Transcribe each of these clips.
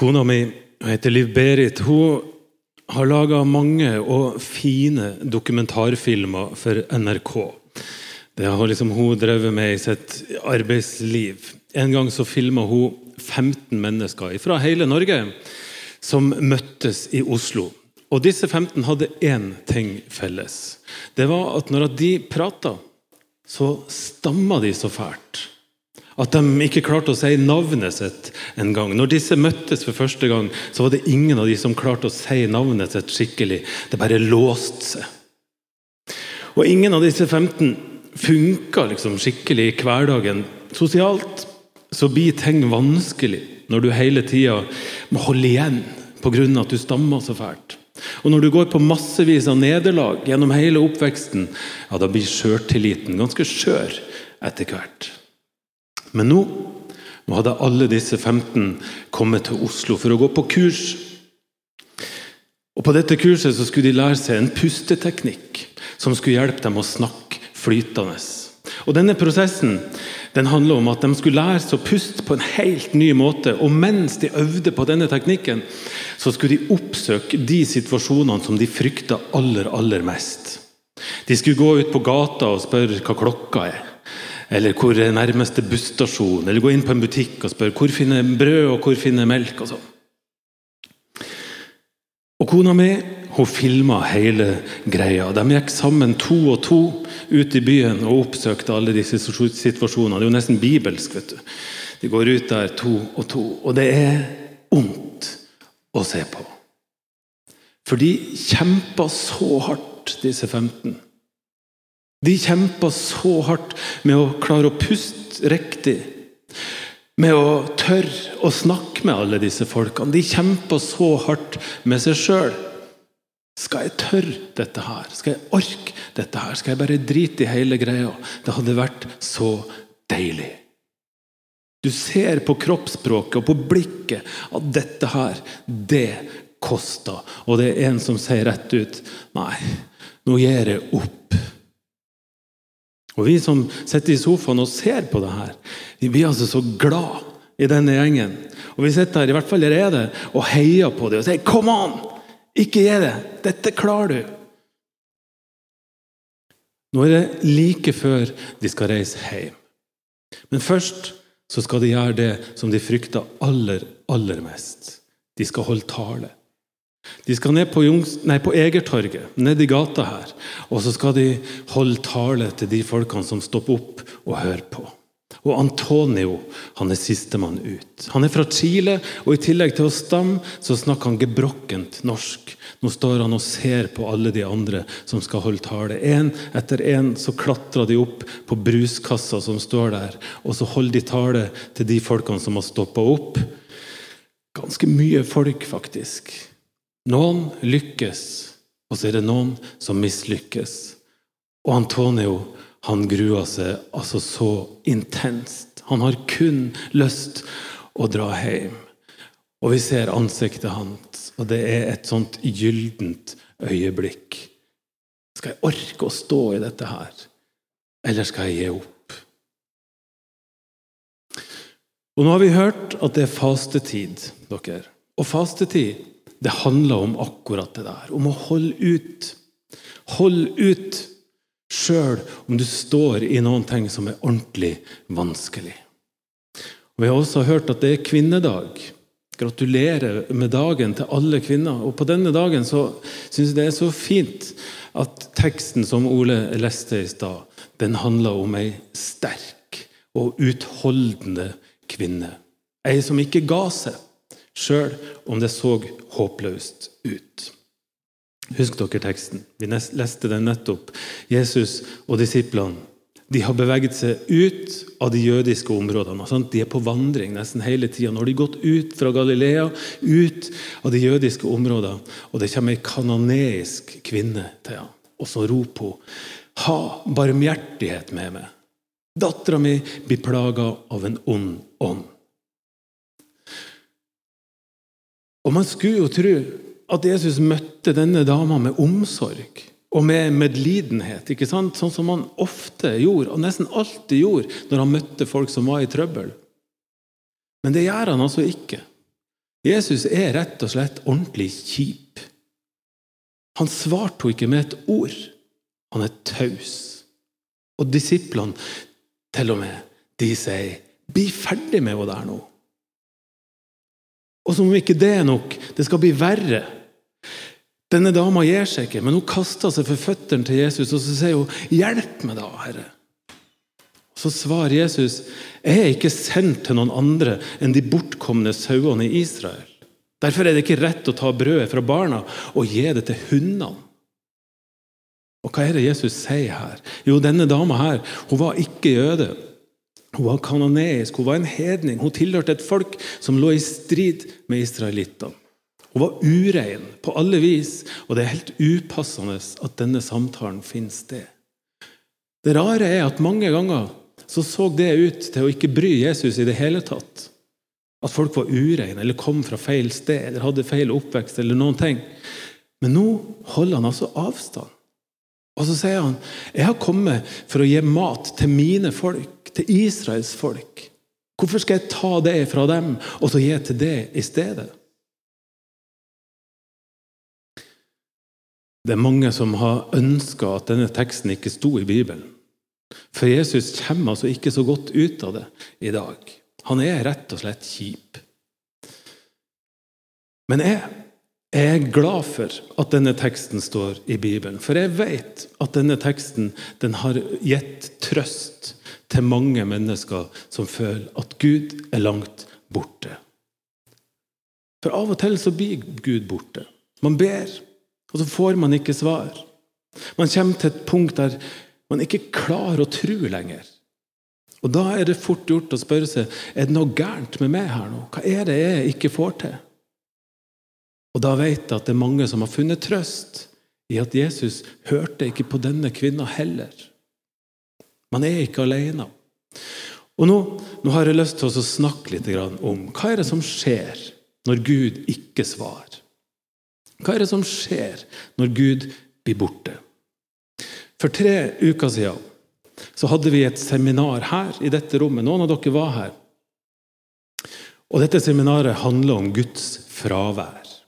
Kona mi heter Liv Berit. Hun har laga mange og fine dokumentarfilmer for NRK. Det har liksom hun drevet med i sitt arbeidsliv. En gang så filma hun 15 mennesker fra hele Norge som møttes i Oslo. Og Disse 15 hadde én ting felles. Det var at når de prata, så stamma de så fælt. At de ikke klarte å si navnet sitt en gang. Når disse møttes for første gang, så var det ingen av de som klarte å si navnet sitt skikkelig. Det bare låste seg. Og ingen av disse 15 funka liksom skikkelig i hverdagen. Sosialt så blir ting vanskelig når du hele tida må holde igjen pga. at du stammer så fælt. Og når du går på massevis av nederlag gjennom hele oppveksten, ja, da blir sjøltilliten ganske skjør etter hvert. Men nå, nå hadde alle disse 15 kommet til Oslo for å gå på kurs. Og På dette kurset så skulle de lære seg en pusteteknikk som skulle hjelpe dem å snakke flytende. Og Denne prosessen den handler om at de skulle lære seg å puste på en helt ny måte. Og mens de øvde på denne teknikken, så skulle de oppsøke de situasjonene som de frykta aller, aller mest. De skulle gå ut på gata og spørre hva klokka er. Eller hvor er nærmeste busstasjon? Eller gå inn på en butikk og spørre hvor finner brød og hvor finner melk? Og sånn. Og Kona mi hun filma hele greia. De gikk sammen to og to ut i byen og oppsøkte alle disse situasjonene. Det er jo nesten bibelsk. vet du. De går ut der to og to. Og det er ondt å se på. For de kjempa så hardt, disse 15. De kjempa så hardt med å klare å puste riktig. Med å tørre å snakke med alle disse folkene. De kjempa så hardt med seg sjøl. Skal jeg tørre dette her? Skal jeg orke dette her? Skal jeg bare drite i hele greia? Det hadde vært så deilig. Du ser på kroppsspråket og på blikket at dette her, det koster. Og det er en som sier rett ut Nei, nå gir jeg opp. Og Vi som sitter i sofaen og ser på det her, vi blir altså så glad i denne gjengen. Og Vi sitter her i hvert fall allerede og heier på dem og sier 'kom an'! Ikke gi det! Dette klarer du! Nå er det like før de skal reise hjem. Men først så skal de gjøre det som de frykter aller, aller mest. De skal holde tale. De skal ned på, Jungs, nei, på Egertorget, ned i gata her. Og så skal de holde tale til de folkene som stopper opp og hører på. Og Antonio han er sistemann ut. Han er fra Chile, og i tillegg til å stamme, så snakker han gebrokkent norsk. Nå står han og ser på alle de andre som skal holde tale. En etter en så klatrer de opp på bruskassa som står der, og så holder de tale til de folkene som har stoppa opp. Ganske mye folk, faktisk. Noen lykkes, og så er det noen som mislykkes. Og Antonio han gruer seg altså så intenst. Han har kun lyst å dra hjem. Og vi ser ansiktet hans, og det er et sånt gyllent øyeblikk. Skal jeg orke å stå i dette her, eller skal jeg gi opp? Og Nå har vi hørt at det er fastetid, dere. Og fastetid det handler om akkurat det der. Om å holde ut. Hold ut sjøl om du står i noen ting som er ordentlig vanskelig. Vi har også hørt at det er kvinnedag. Gratulerer med dagen til alle kvinner. Og på denne dagen så syns jeg det er så fint at teksten som Ole leste i stad, den handler om ei sterk og utholdende kvinne. Ei som ikke ga seg sjøl om det så håpløst ut. Husk dere teksten. Vi leste den nettopp. Jesus og disiplene de har beveget seg ut av de jødiske områdene. Sant? De er på vandring nesten hele tida. Nå har de gått ut fra Galilea, ut av de jødiske områdene. Og det kommer ei kanoneisk kvinne til ham. Og så roper hun Ha barmhjertighet med meg. Dattera mi blir plaga av en ond ånd. Og Man skulle jo tro at Jesus møtte denne dama med omsorg og med medlidenhet. ikke sant? Sånn som han ofte gjorde, og nesten alltid gjorde, når han møtte folk som var i trøbbel. Men det gjør han altså ikke. Jesus er rett og slett ordentlig kjip. Han svarte henne ikke med et ord. Han er taus. Og disiplene, til og med, de sier 'bli ferdig med henne der nå'. Og som om ikke det er nok, det skal bli verre. Denne dama gir seg ikke, men hun kaster seg for føttene til Jesus og så sier hun, 'Hjelp meg, da, Herre'. Så svarer Jesus, 'Jeg er ikke sendt til noen andre enn de bortkomne sauene i Israel.' Derfor er det ikke rett å ta brødet fra barna og gi det til hundene. Og hva er det Jesus sier her? Jo, denne dama her, hun var ikke jøde. Hun var kanoneisk, hun var en hedning. Hun tilhørte et folk som lå i strid med israelittene. Hun var urein på alle vis, og det er helt upassende at denne samtalen finner sted. Det rare er at mange ganger så, så det ut til å ikke bry Jesus i det hele tatt. At folk var ureine eller kom fra feil sted eller hadde feil oppvekst. eller noen ting. Men nå holder han altså avstand. Og så sier han jeg har kommet for å gi mat til mine folk, til Israels folk. Hvorfor skal jeg ta det fra dem og så gi til det i stedet? Det er mange som har ønska at denne teksten ikke sto i Bibelen. For Jesus kommer altså ikke så godt ut av det i dag. Han er rett og slett kjip. Men jeg, jeg er glad for at denne teksten står i Bibelen. For jeg vet at denne teksten den har gitt trøst til mange mennesker som føler at Gud er langt borte. For av og til så blir Gud borte. Man ber, og så får man ikke svar. Man kommer til et punkt der man ikke klarer å tro lenger. Og Da er det fort gjort å spørre seg er det noe gærent med meg her nå. Hva er det jeg ikke får til? Og Da vet jeg at det er mange som har funnet trøst i at Jesus hørte ikke på denne kvinna heller. Man er ikke alene. Og nå, nå har jeg lyst til å snakke litt om hva er det som skjer når Gud ikke svarer. Hva er det som skjer når Gud blir borte? For tre uker siden så hadde vi et seminar her i dette rommet. Noen av dere var her. Og Dette seminaret handler om Guds fravær.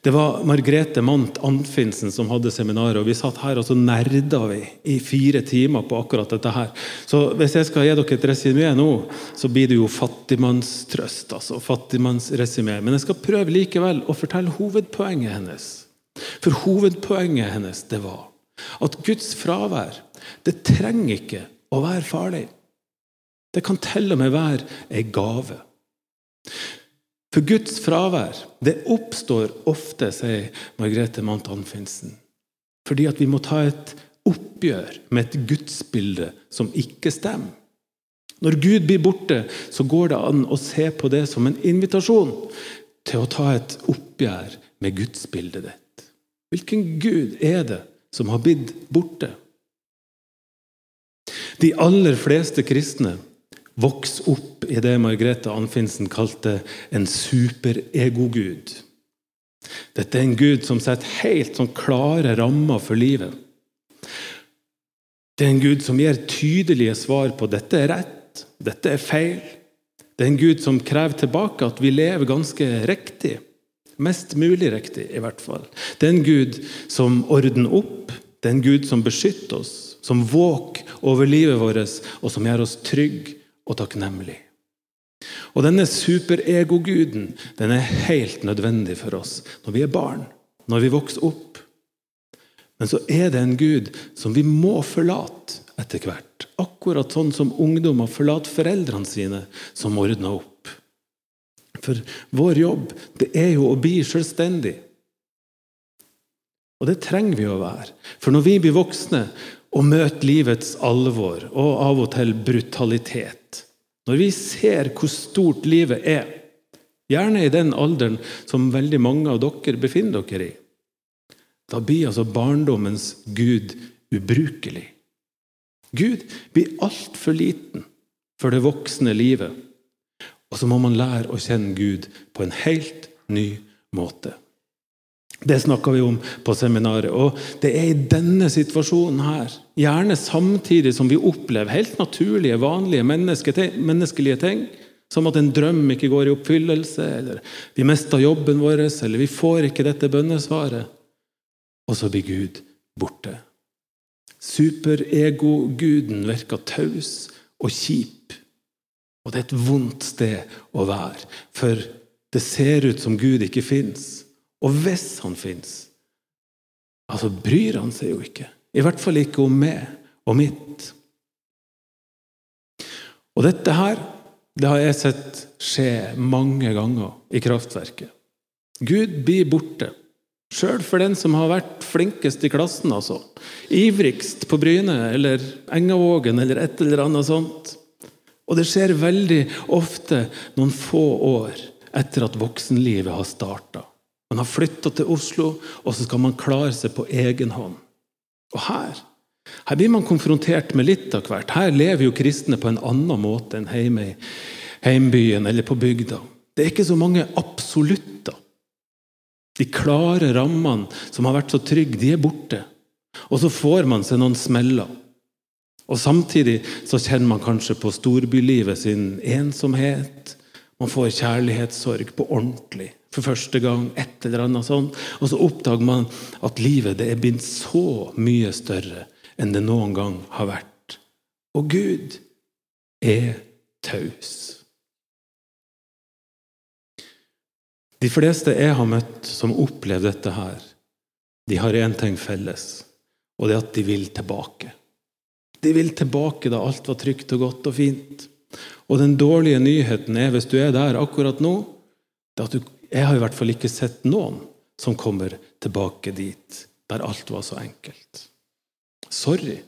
Det var Margrethe Mandt Anfinsen som hadde seminaret, og vi satt her og så nerda vi i fire timer på akkurat dette her. Så hvis jeg skal gi dere et resymé nå, så blir det jo fattigmannstrøst. altså fattigmannsresymé. Men jeg skal prøve likevel å fortelle hovedpoenget hennes. For hovedpoenget hennes det var at Guds fravær det trenger ikke å være farlig. Det kan til og med være ei gave. For Guds fravær det oppstår ofte, sier Margrethe Mandt Anfinsen, fordi at vi må ta et oppgjør med et gudsbilde som ikke stemmer. Når Gud blir borte, så går det an å se på det som en invitasjon til å ta et oppgjør med gudsbildet ditt. Hvilken Gud er det som har blitt borte? De aller fleste kristne vokser opp i det Margrethe Anfinsen kalte en superegogud. Dette er en gud som setter helt sånn klare rammer for livet. Det er en gud som gir tydelige svar på dette er rett, dette er feil. Det er en gud som krever tilbake at vi lever ganske riktig. Mest mulig riktig, i hvert fall. Det er en gud som ordner opp. Det er en gud som beskytter oss som våker over livet vårt, og som gjør oss trygge og takknemlig. Og denne superego-guden den er helt nødvendig for oss når vi er barn, når vi vokser opp. Men så er det en gud som vi må forlate etter hvert. Akkurat sånn som ungdommer forlater foreldrene sine, som ordner opp. For vår jobb det er jo å bli selvstendig. Og det trenger vi å være. For når vi blir voksne, og møter livets alvor og av og til brutalitet. Når vi ser hvor stort livet er, gjerne i den alderen som veldig mange av dere befinner dere i, da blir altså barndommens Gud ubrukelig. Gud blir altfor liten for det voksne livet. Og så må man lære å kjenne Gud på en helt ny måte. Det snakka vi om på seminaret. Og det er i denne situasjonen her, gjerne samtidig som vi opplever helt naturlige, vanlige menneskelige ting, Som at en drøm ikke går i oppfyllelse, eller vi mister jobben vår, eller vi får ikke dette bønnesvaret. Og så blir Gud borte. Superego-guden virker taus og kjip. Og det er et vondt sted å være, for det ser ut som Gud ikke fins. Og hvis han fins, altså bryr han seg jo ikke. I hvert fall ikke om meg og mitt. Og dette her det har jeg sett skje mange ganger i kraftverket. Gud blir borte. Sjøl for den som har vært flinkest i klassen, altså. Ivrigst på Bryne eller Engavågen eller et eller annet sånt. Og det skjer veldig ofte noen få år etter at voksenlivet har starta. Man har flytta til Oslo, og så skal man klare seg på egen hånd. Og her her blir man konfrontert med litt av hvert. Her lever jo kristne på en annen måte enn hjemme i heimbyen eller på bygda. Det er ikke så mange absolutter. De klare rammene som har vært så trygge, de er borte. Og så får man seg noen smeller. Og Samtidig så kjenner man kanskje på storbylivet sin ensomhet. Man får kjærlighetssorg på ordentlig for første gang. et eller annet sånt. Og så oppdager man at livet det er blitt så mye større enn det noen gang har vært. Og Gud er taus. De fleste jeg har møtt som opplever dette her, de har én ting felles, og det er at de vil tilbake. De vil tilbake da alt var trygt og godt og fint. Og den dårlige nyheten er, hvis du er der akkurat nå, det er at du, jeg har i hvert fall ikke sett noen som kommer tilbake dit, der alt var så enkelt. Sorry.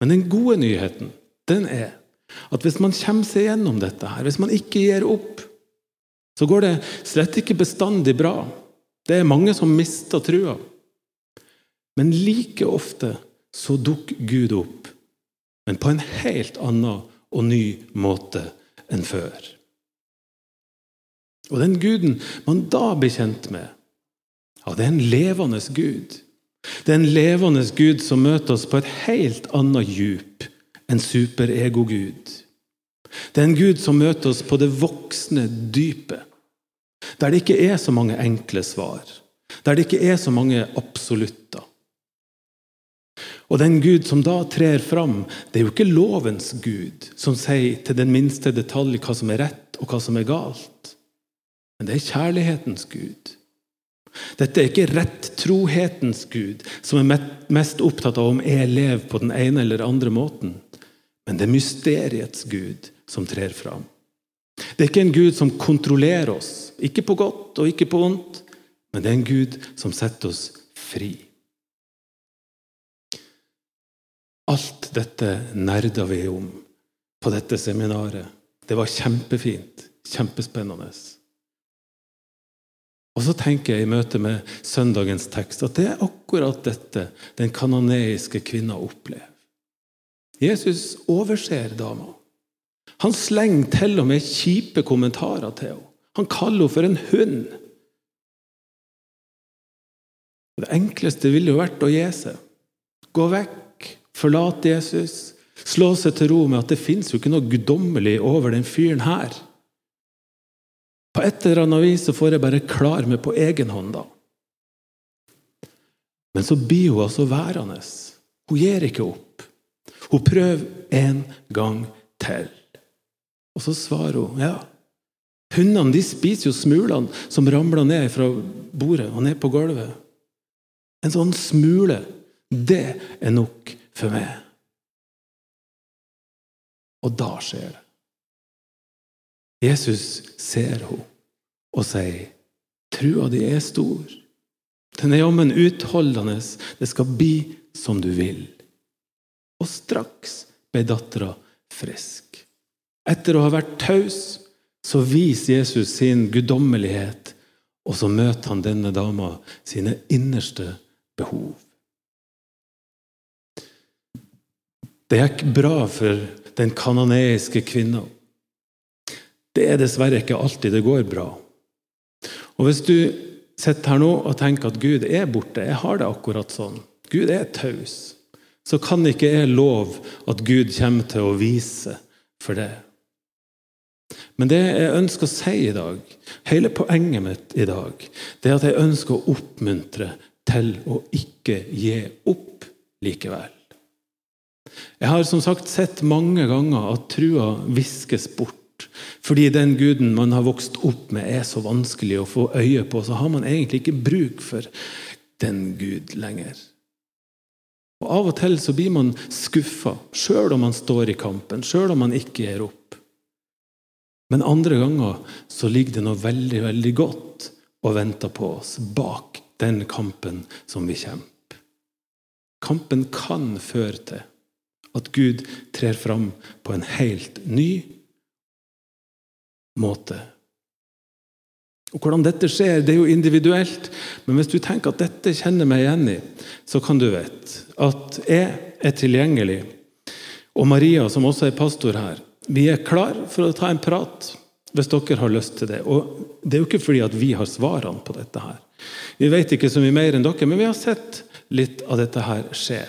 Men den gode nyheten, den er at hvis man kommer seg gjennom dette her, hvis man ikke gir opp, så går det slett ikke bestandig bra. Det er mange som mister trua. Men like ofte så dukker Gud opp, men på en helt annen og ny måte enn før. Og den guden man da blir kjent med, ja, det er en levende gud. Det er en levende gud som møter oss på et helt annet djup enn superego-gud. Det er en gud som møter oss på det voksne dypet. Der det ikke er så mange enkle svar. Der det ikke er så mange absolutter. Og den Gud som da trer fram, det er jo ikke lovens Gud, som sier til den minste detalj hva som er rett og hva som er galt. Men det er kjærlighetens Gud. Dette er ikke rettrohetens Gud, som er mest opptatt av om jeg lever på den ene eller andre måten. Men det er mysteriets Gud som trer fram. Det er ikke en Gud som kontrollerer oss, ikke på godt og ikke på vondt, men det er en Gud som setter oss fri. Alt dette nerda vi om på dette seminaret. Det var kjempefint, kjempespennende. Og så tenker jeg i møte med søndagens tekst at det er akkurat dette den kanoneiske kvinna opplever. Jesus overser dama. Han slenger til og med kjipe kommentarer til henne. Han kaller henne for en hund. Det enkleste ville jo vært å gi seg. Gå vekk, forlate Jesus, slå seg til ro med at det fins jo ikke noe guddommelig over den fyren her. På et eller annet vis så får jeg bare klare meg på egen hånd, da. Men så blir hun altså værende. Hun gir ikke opp. Hun prøver en gang til. Og så svarer hun ja. Hundene de spiser jo smulene som ramler ned fra bordet og ned på gulvet. En sånn smule, det er nok for meg. Og da skjer det. Jesus ser henne og sier, 'Trua di er stor. Den er jammen utholdende. Det skal bli som du vil.' Og straks ble dattera frisk. Etter å ha vært taus så viser Jesus sin guddommelighet, og så møter han denne dama sine innerste behov. Det gikk bra for den kanoneiske kvinna. Det er dessverre ikke alltid det går bra. Og Hvis du sitter her nå og tenker at Gud er borte, jeg har det akkurat sånn, Gud er taus, så kan ikke jeg love at Gud kommer til å vise for det. Men det jeg ønsker å si i dag, hele poenget mitt i dag, det er at jeg ønsker å oppmuntre til å ikke gi opp likevel. Jeg har som sagt sett mange ganger at trua viskes bort. Fordi den guden man har vokst opp med, er så vanskelig å få øye på. Så har man egentlig ikke bruk for den Gud lenger. Og Av og til så blir man skuffa, sjøl om man står i kampen, sjøl om man ikke gir opp. Men andre ganger så ligger det noe veldig, veldig godt og venter på oss bak den kampen som vi kjemper. Kampen kan føre til at Gud trer fram på en helt ny måte. Og Hvordan dette skjer, det er jo individuelt, men hvis du tenker at dette kjenner meg igjen i, så kan du vite at jeg er tilgjengelig, og Maria, som også er pastor her, vi er klar for å ta en prat hvis dere har lyst til det. Og Det er jo ikke fordi at vi har svarene på dette. her. Vi vet ikke så mye mer enn dere, men vi har sett litt av dette her skje.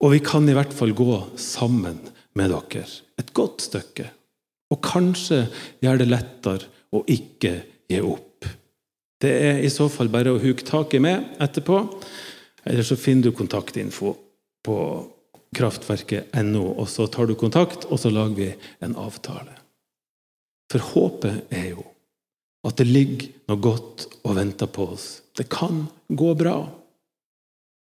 Og vi kan i hvert fall gå sammen med dere et godt stykke. Og kanskje gjør det lettere å ikke gi opp. Det er i så fall bare å huke tak i meg etterpå, eller så finner du kontaktinfo på kraftverket.no, og så tar du kontakt, og så lager vi en avtale. For håpet er jo at det ligger noe godt og venter på oss. Det kan gå bra.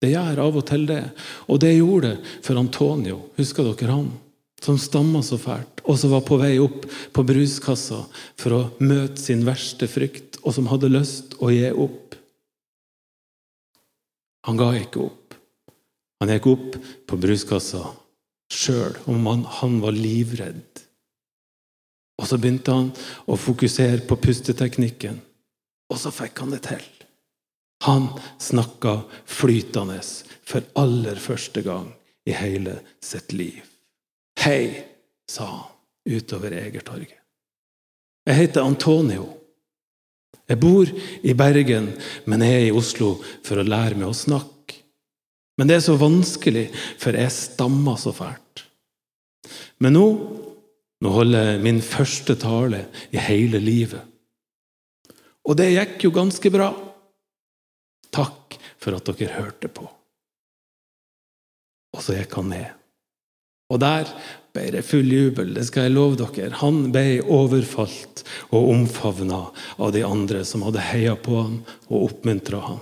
Det gjør av og til det. Og det gjorde det for Antonio. Husker dere han? Som stamma så fælt, og som var på vei opp på bruskassa for å møte sin verste frykt, og som hadde lyst å gi opp. Han ga ikke opp. Han gikk opp på bruskassa sjøl om han, han var livredd. Og så begynte han å fokusere på pusteteknikken, og så fikk han det til. Han snakka flytende for aller første gang i hele sitt liv. Hei, sa han utover Egertorget. Jeg heter Antonio. Jeg bor i Bergen, men jeg er i Oslo for å lære meg å snakke. Men det er så vanskelig, for jeg stammer så fælt. Men nå, nå holder jeg min første tale i hele livet. Og det gikk jo ganske bra. Takk for at dere hørte på. Og så gikk han ned. Og der ble det full jubel, det skal jeg love dere. Han ble overfalt og omfavna av de andre som hadde heia på ham og oppmuntra ham.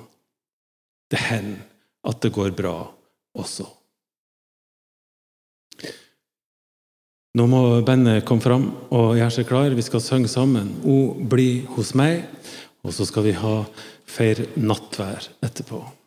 Det hender at det går bra også. Nå må bandet komme fram og gjøre seg klar. Vi skal synge sammen 'O bli hos meg', og så skal vi ha feir nattvær etterpå.